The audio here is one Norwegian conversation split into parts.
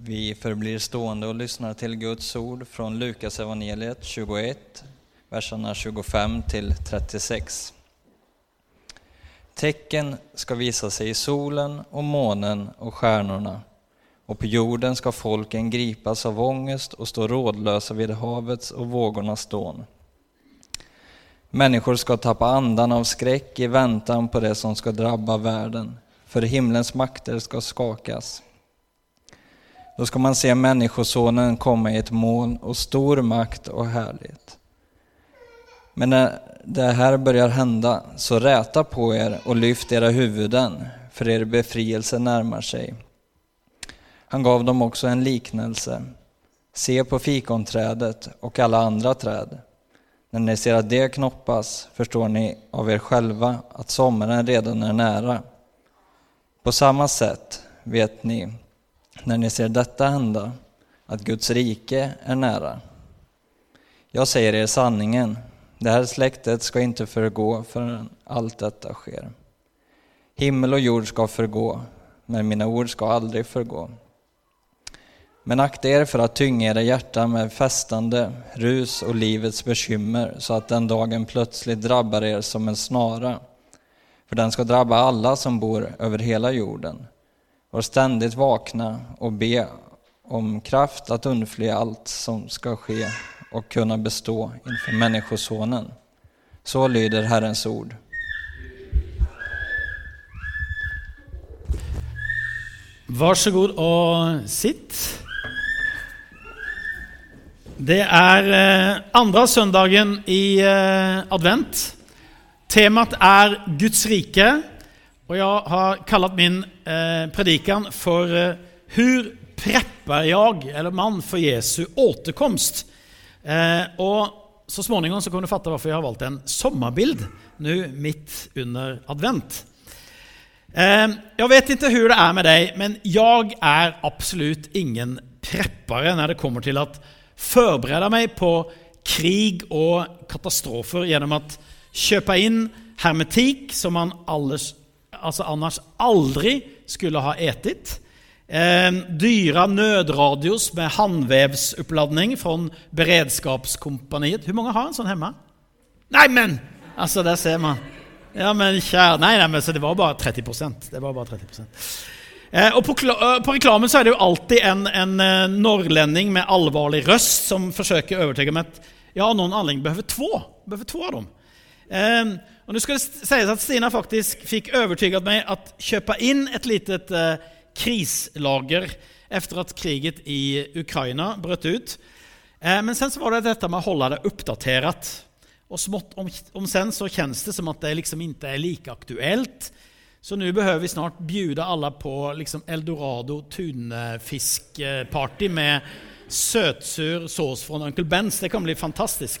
Vi förblir stående och lyssnar till Guds ord från Lukas evangeliet 21, verserna 25 till 36. Tecken ska visa sig i solen och månen och stjärnorna och på jorden ska folken gripas av ångest och stå rådlösa vid havets och vågornas dån. Människor ska tappa andan av skräck i väntan på det som ska drabba världen, för himlens makter ska skakas. Då ska man se Människosonen komma i ett moln och stor makt och härlighet. Men när det här börjar hända, så räta på er och lyft era huvuden, för er befrielse närmar sig. Han gav dem också en liknelse. Se på fikonträdet och alla andra träd. När ni ser att det knoppas förstår ni av er själva att sommaren redan är nära. På samma sätt vet ni, när ni ser detta hända, att Guds rike är nära. Jag säger er sanningen, det här släktet ska inte förgå förrän allt detta sker. Himmel och jord ska förgå, men mina ord ska aldrig förgå. Men akta er för att tynga era hjärtan med festande, rus och livets bekymmer så att den dagen plötsligt drabbar er som en snara. För den ska drabba alla som bor över hela jorden. Var ständigt vakna och be om kraft att undfly allt som ska ske och kunna bestå inför Människosonen. Så lyder Herrens ord. Varsågod och sitt. Det är andre andra söndagen i eh, advent. Temat är Guds rike och jag har kallat min eh, predikan för Hur preppar jag, eller man, för Jesu återkomst? Och så småningom så kommer du fatta varför jag har valt en sommarbild nu mitt under advent. Jag vet inte hur det är med dig, men jag är absolut ingen preppare när det kommer till att förbereda mig på krig och katastrofer genom att köpa in hermetik som man alldeles, alltså annars aldri skulle ha etet. Eh, dyra nødradios med håndvevsoppladning fra beredskapskompaniet. Hvor mange har en sånn hjemme? Nei, men! Altså, der ser man. Ja men kjære Nei, nei men så det var bare 30 procent. Det var bare 30%. Eh, Og på, eh, på, reklamen så er det jo alltid en, en nordlending med alvorlig røst som forsøker å mig meg at ja, noen anledning behøver två, Behøver två av dem. Ehm, og nå skal det sies at Stina faktisk fikk övertygat meg at köpa inn et litet krislager efter at kriget i Ukraina brøt ut. Men sen så var det dette med å holde det oppdatert. Og smått om, om sen så kjennes det som at det liksom ikke er like aktuelt. Så nå behøver vi snart bjuda alle på liksom eldorado tunfiskparty med søtsur sås fra Uncle Bens. Det kan bli fantastiskt.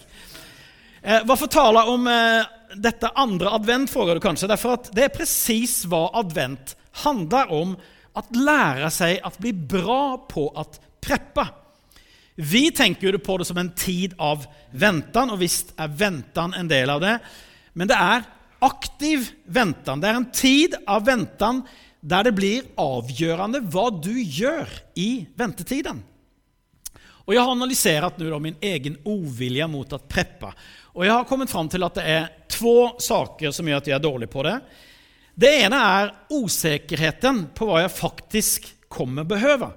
Eh, varför tala om eh, dette andre advent, frågar du kanskje. Derfor at det er precis hva advent handler om. at lære seg å bli bra på å preppe. Vi tenker jo på det som en tid av ventan, og visst er ventan en del av det. Men det er aktiv ventan. Det er en tid av ventan der det blir avgjørende hva du gjør i väntetiden. Och jeg har analysert nu min egen ovilje mot å preppe. Og jeg har kommet fram til at det er två saker som gjør at jeg er dårlig på det. Det ene er usikkerheten på hva jeg faktisk kommer behøve.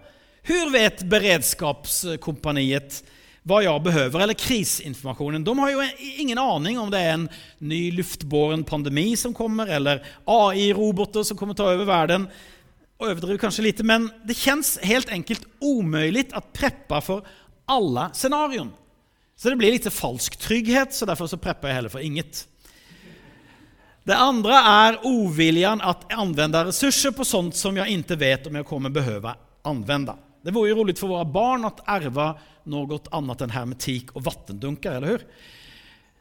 Hur vet beredskapskompaniet hva jeg behøver, eller kriseinformasjonen. De har jo ingen aning om det er en ny luftbåren pandemi som kommer, eller AI-roboter som kommer å ta over världen. Och overdriver kanskje lite, men det kjennes helt enkelt umulig å preppe for alle scenarion. Så det blir litt falsk trygghet, så derfor så prepper jeg heller for inget. Det andre er oviljan att använda resurser på sånt som jag inte vet om jag kommer behöva använda. Det vore ju roligt för våra barn att ärva något annat än hermetik och vattendunkar, eller hur?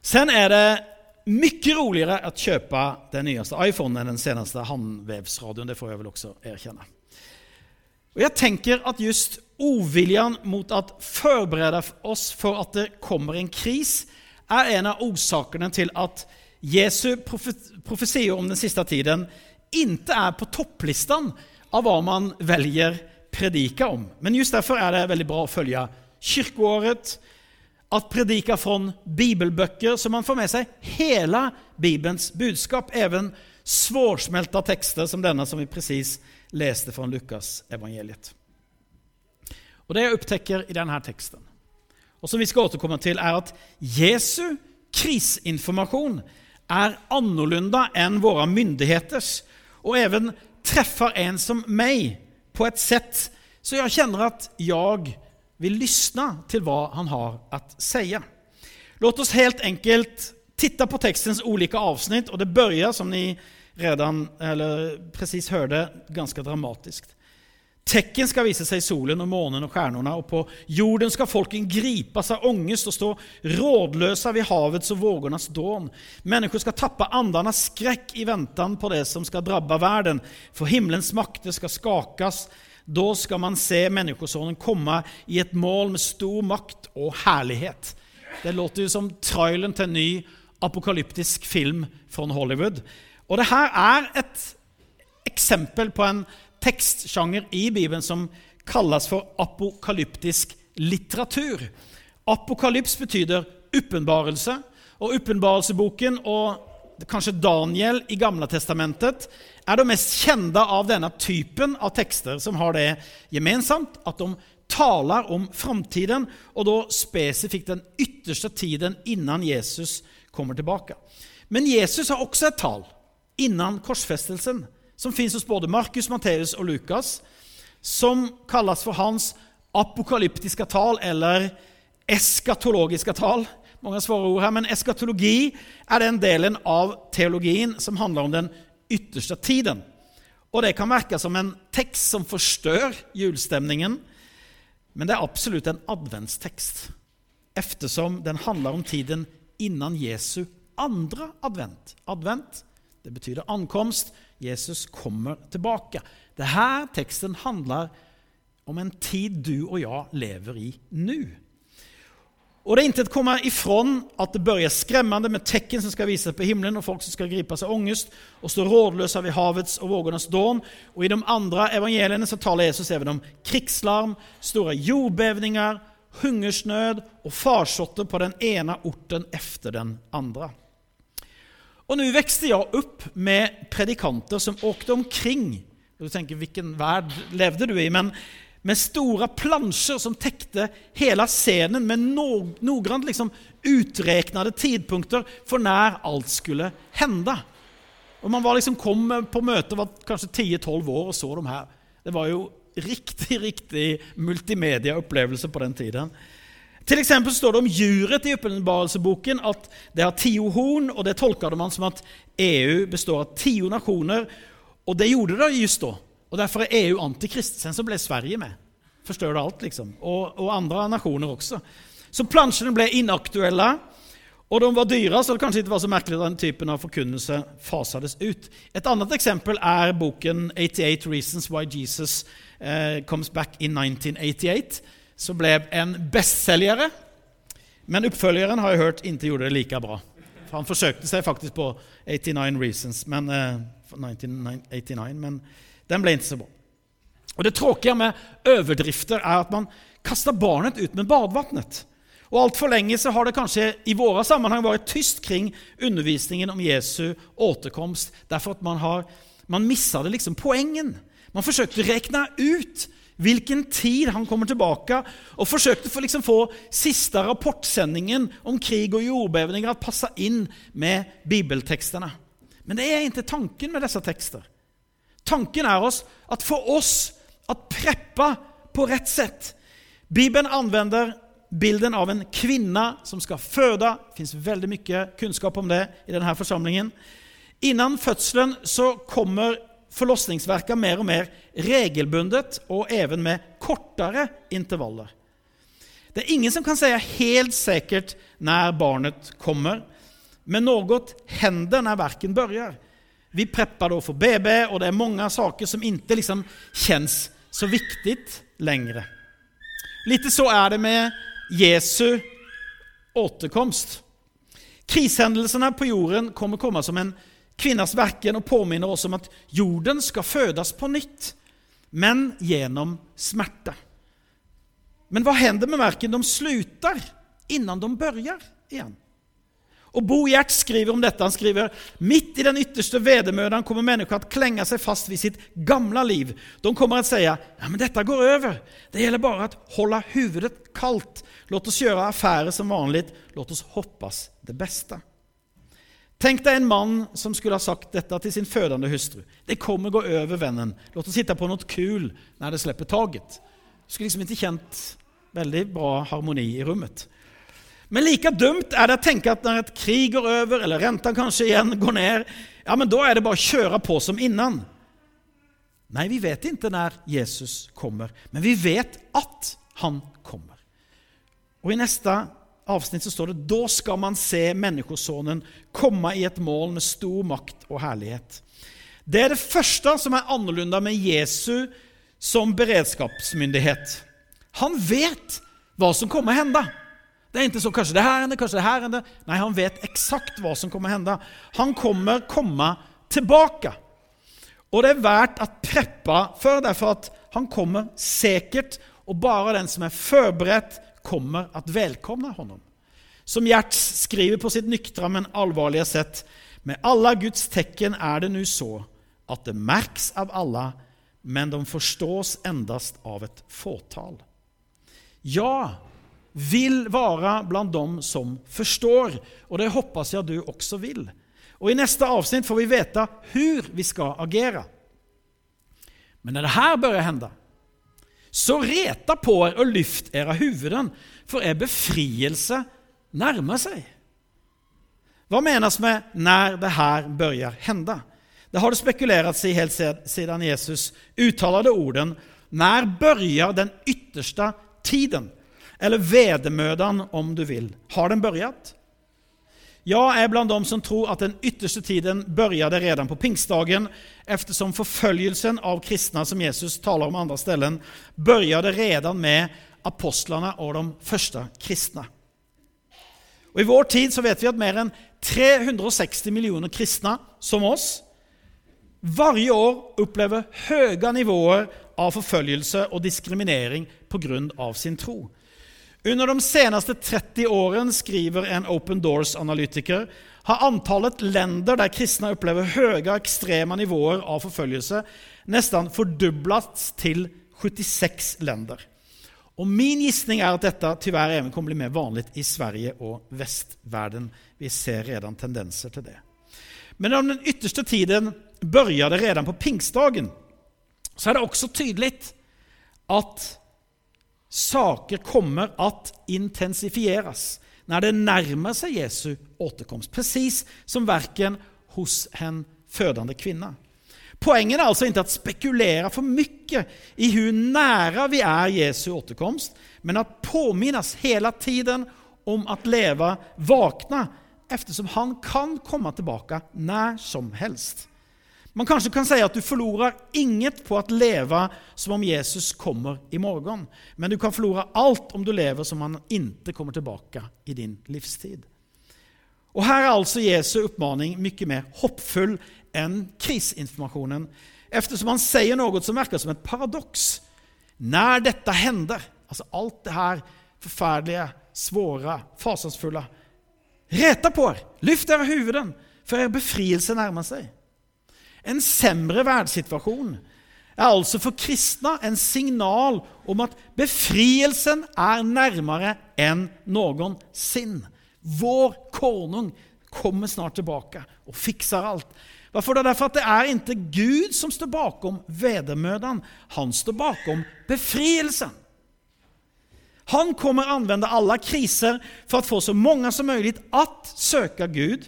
Sen är det mycket roligere att köpa den nyaste iPhone än den senaste handvävsradion, det får jag väl också erkänna. Och jag tänker att just oviljan mot att förbereda oss för att det kommer en kris är en av orsakerna till att Jesu profetior om den sista tiden inte är på topplistan av vad man väljer predika om. Men just derfor är det väldigt bra att följa kyrkoåret, att predika från bibelbøker, så man får med seg hele Bibelns budskap, även svårsmelta tekster som denne som vi precis leste fra Lukas evangeliet. Og Det jeg opptekker i denne teksten, og som vi skal återkomme til, er at Jesu krisinformation er annorlunda enn våre myndigheters og even treffer en som meg på et sett så jeg kjenner at jag vill lyssna till vad han har att säga. Låt oss helt enkelt titta på textens olika avsnitt och det börjar som ni redan eller precis hörde ganska dramatiskt. Tecken ska visa sig i solen och månen och stjärnorna och på jorden ska folken gripas av ångest och stå rådlösa vid havets och vågornas dån. Människor ska tappa andarnas skräck i väntan på det som ska drabba världen, för himlens makter ska skakas. Då skal man se Menneskesonen komme i et mål med stor makt og herlighet. Det låter jo som trailen til en ny apokalyptisk film fra Hollywood. Og det her er et eksempel på en tekstsjanger i Bibelen som kalles for apokalyptisk litteratur. Apokalyps betyder uppenbarelse, og uppenbarelseboken och kanske Daniel i Gamle testamentet er de mest kjente av denne typen av tekster som har det gemensamt at de taler om framtiden og da spesifikt den ytterste tiden innan Jesus kommer tilbake. Men Jesus har også et tal innan korsfestelsen, som fins hos både Markus, Matteus og Lukas, som kalles for hans apokalyptiske tal eller eskatologiske tal. Många svare ord her, men eskatologi er den delen av teologien som handler om den ytterste tiden. Og Det kan merkes som en tekst som forstør julestemningen, men det er absolutt en adventstekst, eftersom den handler om tiden innan Jesu andre advent. Advent det betyr ankomst. Jesus kommer tilbake. Dette teksten handler om en tid du og jeg lever i nu. Och Det är inte att komma ifrån att det börjar skrämmande med tecken som ska seg på himlen och folk som ska gripas av ångest och stå rådlösa vid havets och vågornas dån. Och I de andra evangelierna så talar Jesus även om krigslarm, stora jordbävningar, hungersnöd och farsotter på den ena orten efter den andra. Och nu växte jag upp med predikanter som åkte omkring. Du tänker, vilken värld levde du i? Men med store plansjer som tekte hele scenen med noen liksom utreknede tidpunkter for når alt skulle hende. Og man liksom, kom på møte var kanskje 10-12 år og så de her. Det var jo riktig, riktig multimedia-upplevelse på den tiden. Til eksempel står det om djuret i åpenbarelseboken at det har tio horn og det tolka man som at EU består av tio nasjoner. Og det gjorde det just då. Och Derfor er EU antikrist. Sen så ble Sverige med. Forstør det alt, liksom. Og, og, andre nasjoner også. Så plansjene ble inaktuelle, og de var dyre, så det kanskje ikke var så merkelig at den typen av forkunnelse fasades ut. Et annet eksempel er boken 88 Reasons Why Jesus uh, Comes Back in 1988 som ble en bestselgere. Men oppfølgeren har jeg hørt ikke gjorde det like bra. For han forsøkte seg faktisk på 89 Reasons, men, eh, 1989, men den ble ikke så bra. Og Det tråkige med overdrifter er at man kaster barnet ut med badvattnet. Og altfor lenge så har det kanskje i våre sammenheng vært tyst kring undervisningen om Jesu återkomst derfor at man, har, man missade liksom poengen. Man forsøkte å regne ut hvilken tid han kommer tilbake, og forsøkte å liksom få siste rapportsendingen om krig og jordbevninger å passa inn med bibeltekstene. Men det er ikke tanken med disse texter. Tanken er oss at for oss at preppa på rett sett Bibelen anvender bilden av en kvinne som skal føde. Det fins veldig mye kunnskap om det i denne forsamlingen. Innan fødselen så kommer forlossningsverka mer og mer regelbundet og even med kortere intervaller. Det er ingen som kan si helt sikkert når barnet kommer, men noe hender når verken börjar. Vi preppar da for BB og det er mange saker som ikke liksom kjennes så viktig lenger. Litt så er det med Jesu återkomst. Krisehendelsene på jorden kommer komme som en kvinnas verken og påminner oss om at jorden skal fødes på nytt. men gjennom smerte. Men hva hender med verken? De slutter, innan de börjar igen. Och Bo Gjert skriver om dette. Han skriver mitt i den ytterste vedermödan kommer människor att klänga sig fast vid sitt gamla liv. De kommer att säga ja, men detta går över. Det gäller bara att hålla huvudet kallt. Låt oss göra affärer som vanligt. Låt oss hoppas det bästa. Tänk deg en mann som skulle ha sagt dette til sin fødende hustru. Det kommer gå over, vennen. Låt oss sitte på noe kul når det slipper taget. Du skulle liksom ikke kjent veldig bra harmoni i rummet. Men like dumt er det å tenke at når et krig går over, eller renta kanskje igjen går ned, ja men da er det bare å kjøre på som innan. Nei, vi vet ikke når Jesus kommer, men vi vet at han kommer. Og i neste avsnitt så står det da skal man se Människosonen komme i et mål med stor makt og herlighet. Det er det første som er annorlunda med Jesu som beredskapsmyndighet. Han vet hva som kommer hända. Det er ikke så Kanskje det her ender, kanskje det her ender. Nei, han vet exakt hva som kommer hende. Han kommer komme tilbake. Og det er verdt å preppa før, derfor at han kommer sikkert, og bare den som er forberedt, kommer at velkomne honom. Som Gjerts skriver på sitt nyktra men alvorlige sett, Med alle Guds tecken er det nu så at det merks av alle, men de forstås endast av et fåtal. Ja, vill vara bland dem som förstår. Och det hoppas jag du också vill. Och I nästa avsnitt får vi veta hur vi ska agera. Men när det här börjar hända, så reta på er och lyft era huvuden, för er befrielse närmar sig. Vad menas med när det här börjar hända? Det har det spekulerats i helt sedan Jesus uttalade orden När börjar den yttersta tiden? Eller vedermödan om du vil. Har den börjat? Jag är bland dem som tror att den ytterste tiden började redan på pingstdagen eftersom förföljelsen av kristna som Jesus talar om andra ställen började redan med apostlarna och de första kristna. Och I vår tid så vet vi att mer än 360 miljoner kristna som oss varje år upplever höga nivåer av förföljelse och diskriminering på grund av sin tro. Under de seneste 30 åren, skriver en Open Doors-analytiker, har antallet länder der kristne opplever høye ekstreme nivåer av forfølgelse, nesten fördubblats til 76 länder. Og min gissning er at dette tyvärr även kommer bli mer vanlig i Sverige og västvärlden. Vi ser redan tendenser til det. Men om den ytterste tiden började redan på pingstdagen så er det også tydelig att saker kommer at intensifieras når det nærmer seg Jesu återkomst. Precis som verken hos en fødende kvinne. Poenget er altså ikke at spekulere for mye i hvor nære vi er Jesu återkomst, men at påminnes hele tiden om at leva vakna eftersom han kan komme tilbake når som helst. Man kanskje kan si at du forlorer inget på å leve som om Jesus kommer i morgen, Men du kan forlore alt om du lever som han inte kommer tilbake i din livstid. Og Her er altså Jesu oppmaning mye mer hoppfull enn krisinformasjonen, eftersom han sier noe som virker som et paradoks. Når dette hender, altså alt det her forferdelige, svåre, fasansfulla. Reta på er, lyft dere huvuden, for er befrielse nærmer sig. En semre världssituation er altså for kristna en signal om at befrielsen er nærmere enn noensinne. Vår konung kommer snart tilbake og fixar alt. Varför då? derfor at det er ikke Gud som står bakom vedermödan. Han står bakom befrielsen. Han kommer anvende alle kriser for å få så mange som mulig att søker Gud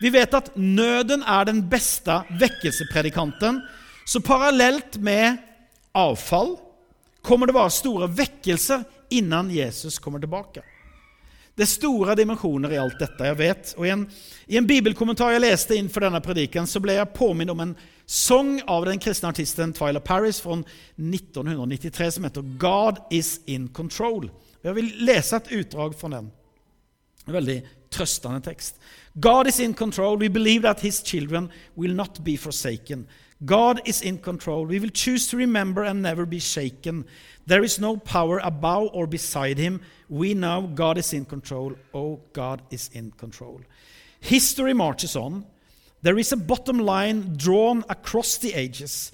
vi vet at nøden er den beste vekkelsepredikanten, Så parallelt med avfall kommer det være store vekkelser innan Jesus kommer tilbake. Det er store dimensioner i alt dette, jeg vet. Og i, en, I en bibelkommentar jeg leste innenfor denne prediken, så ble jeg påminnet om en sång av den kristne artisten Twyla Paris fra 1993 som heter God is in control. Jeg vil lese et utdrag fra den. En tröstande text. God is in control. We believe that his children will not be forsaken. God is in control. We will choose to remember and never be shaken. There is no power above or beside him. We know God is in control. Oh, God is in control. History marches on. There is a bottom line drawn across the ages.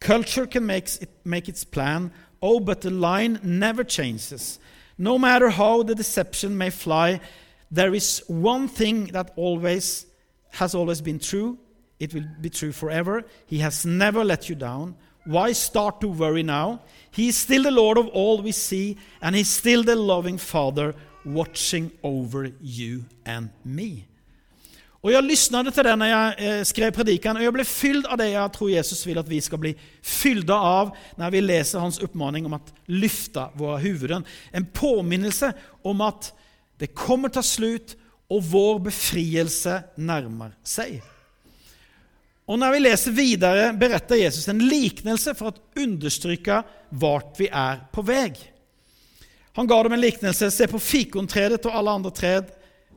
Culture can make, it, make its plan. Oh, but the line never changes. No matter how the deception may fly, there is one thing that always has always been true. It will be true forever. He has never let you down. Why start to worry now? He is still the Lord of all we see, and He's still the loving Father watching over you and me. Og Jeg lyttet til det når jag eh, skrev predikan og jeg ble fylt av det jeg tror Jesus vil at vi skal bli fylt av når vi leser hans oppmaning om å lyfta våre huvuden. En påminnelse om att det kommer ta slut og vår befrielse nærmer seg. Og Når vi leser videre, beretter Jesus en liknelse for å understryke vart vi er på vei. Han ga dem en liknelse. Se på fikontredet og alle andre tred.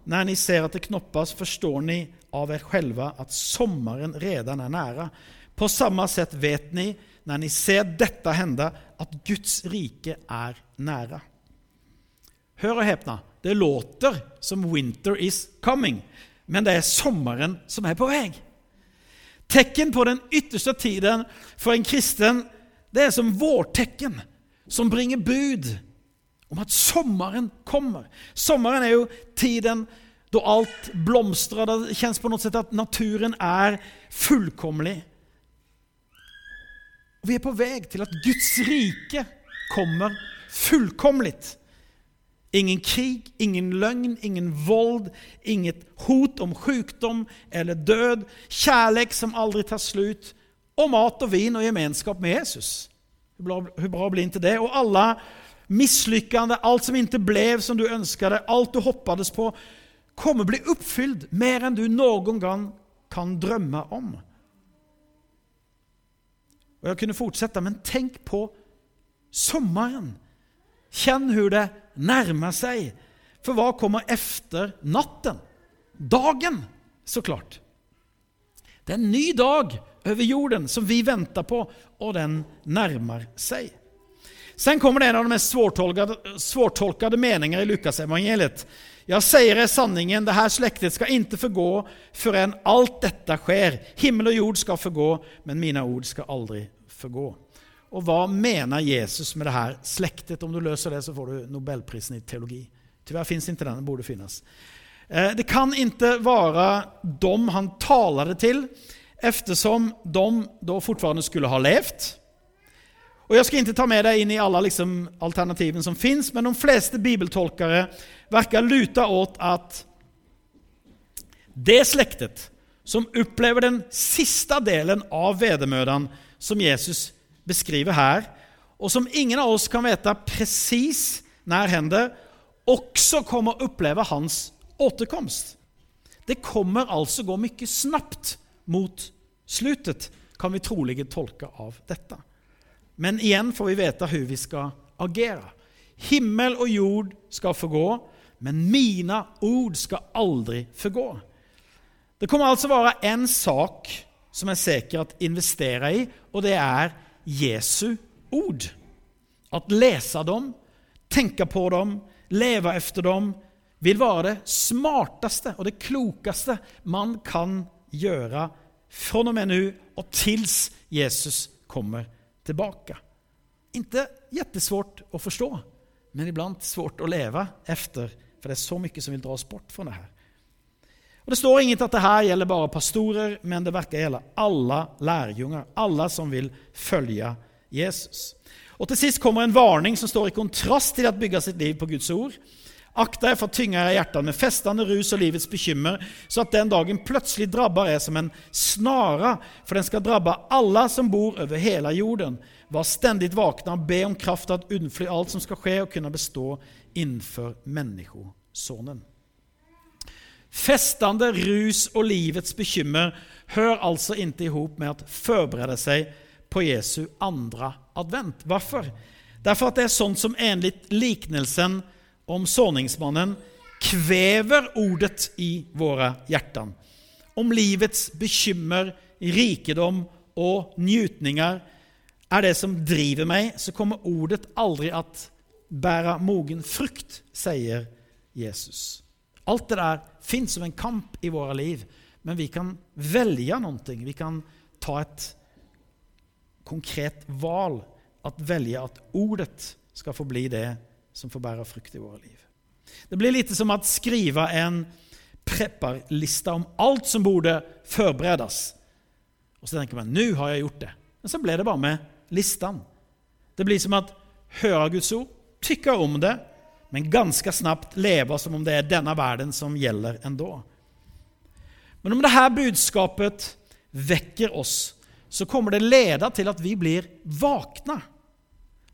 Når ni ser at det knoppas forstår ni av dere själva at sommaren redan er nære. På samme sett vet ni når ni ser dette hende, at Guds rike er nære. Hør og häpna, det låter som winter is coming, men det er sommeren som er på vei. Tekken på den ytterste tiden for en kristen, det er som vårtekken, som bringer bud om at sommeren kommer. Sommeren er jo tiden da alt blomstrer. det kjennes på noe sett at naturen er fullkomlig. Vi er på vei til at Guds rike kommer fullkomligt. Ingen krig, ingen løgn, ingen vold, inget hot om sjukdom eller død, kjærlighet som aldri tar slut og mat og vin og gemenskap med Jesus. Hur bra, blir ikke det? Og alle misslykkende, alt som ikke ble som du önskade, alt du hoppades på kommer bli oppfylt mer enn du noen gang kan drømme om. Og Jeg kunne fortsette, men tenk på sommeren. Kjenn hvordan det närmar seg. For hva kommer efter natten? Dagen, så klart. Det er en ny dag over jorden som vi venter på og den nærmer seg. Sen kommer det en av de mest svårtolkade, svårtolkade meningar i Lukas evangeliet. Jag säger er sanningen, det här släktet ska inte förgå förrän allt detta sker. Himmel og jord skal forgå, men mina ord skal aldri förgå. Och hva mener Jesus med det her? Slektet. Om du løser det så får du Nobelprisen i teologi. Tyvärr finns inte den, den borde finnas. Eh, det kan inte vara dem han talade till eftersom de då fortfarande skulle ha levt. Och Jag ska inte ta med dig in i alla liksom alternativen som finns, men de flesta bibeltolkare verkar luta åt att det släktet som upplever den sista delen av vedermödan som Jesus beskriver her, og som ingen av oss kan vite precis nær hender, også kommer oppleve hans återkomst. Det kommer altså gå mye snabbt mot slutet, kan vi trolig tolke av dette. Men igjen får vi veta hvordan vi skal agere. Himmel og jord skal forgå, men mine ord skal aldri forgå. Det kommer altså være en sak som er sikker å investere i og det är Jesu ord. Att läsa dem, tänka på dem, leva efter dem vill vara det smartaste och det klokaste man kan göra från och med nu och tills Jesus kommer tillbaka. Inte jättesvårt att förstå, men ibland svårt att leva efter, för det är så mycket som vill dra oss bort från det här. Och Det står ingenting at det her gjelder bare pastorer, men det verker gjelde alle lærjunger, alle som vil følge Jesus. Og Til sist kommer en varning som står i kontrast til at bygge sitt liv på Guds ord. Akta deg for tynga era hjärtan med festende rus og livets bekymmer, så at den dagen plutselig drabbar er som en snara, for den skal drabba alle som bor over hele jorden. Var stendig vakna og be om kraft att unnfly alt som skal skje, og kunne bestå innenfor Människosonen. Festande rus og livets bekymmer hører altså ikke i ihop med å forberede seg på Jesu andre advent. Hvorfor? Derfor at det er sånn som enligt liknelsen om såningsmannen kvever ordet i våre hjerter. Om livets bekymmer, rikedom og njutninger er det som driver meg, så kommer ordet aldri at bære mogen frukt, sier Jesus. Alt det der fins som en kamp i våre liv, men vi kan velge noe. Vi kan ta et konkret valg. At velge at ordet skal få bli det som får bære frukt i våre liv. Det blir litt som å skrive en prepperliste om alt som burde forberedes. Og så tenker man nå har jeg gjort det. Men så ble det bare med listene. Det blir som at høre Guds ord, tykke om det, men ganske snabbt leve som om det er denne verden som gjelder enda. Men om dette budskapet vekker oss, så kommer det lede til at vi blir vakna.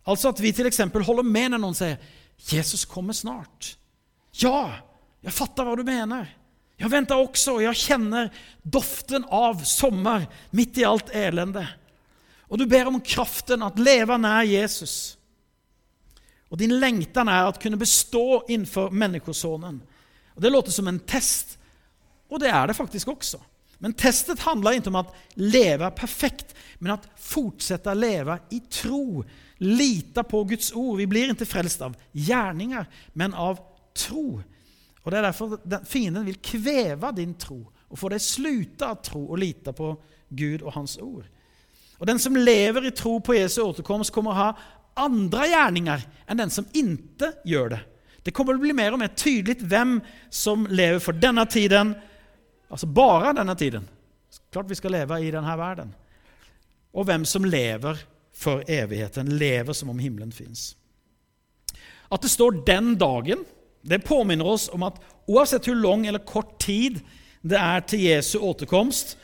Altså at vi f.eks. holder med når noen sier 'Jesus kommer snart'. Ja, jeg fatter hva du mener. Jeg venter også, og jeg kjenner doften av sommer midt i alt elende. Og du ber om kraften at leve nær Jesus. Og din lengtan er at kunne bestå innenfor menneskesonen. Og Det låter som en test, og det er det faktisk også. Men testet handler ikke om at leve perfekt, men at fortsette å leve i tro. Lite på Guds ord. Vi blir ikke frelst av gjerninger, men av tro. Og Det er derfor fienden vil kveve din tro og få deg slutte å tro og lite på Gud og Hans ord. Og Den som lever i tro på Jesu återkomst, kommer å ha andre gjerninger enn den som ikke gjør det. Det kommer til å bli mer og mer tydelig hvem som lever for denne tiden, altså bare denne tiden. Klart vi skal leve i denne verden. Og hvem som lever for evigheten, lever som om himmelen fins. At det står 'den dagen', det påminner oss om at uansett hvor lang eller kort tid det er til Jesu återkomst,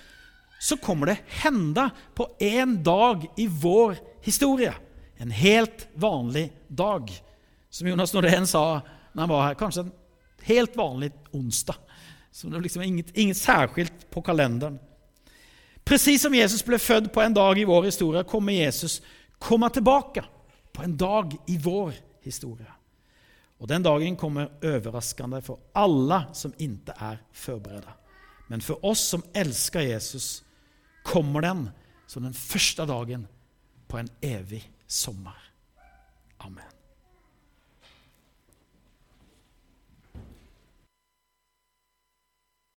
så kommer det hende på en dag i vår historie. En helt vanlig dag. Som Jonas Nordén sa når han var her. Kanskje en helt vanlig onsdag. Så det var liksom inget, inget særskilt på kalenderen. Precis som Jesus ble født på en dag i vår historie, kommer Jesus komme tilbake på en dag i vår historie. Og Den dagen kommer overraskende for alle som ikke er forberedt. Men for oss som elsker Jesus, kommer den som den første dagen på en evig sommer. Amen.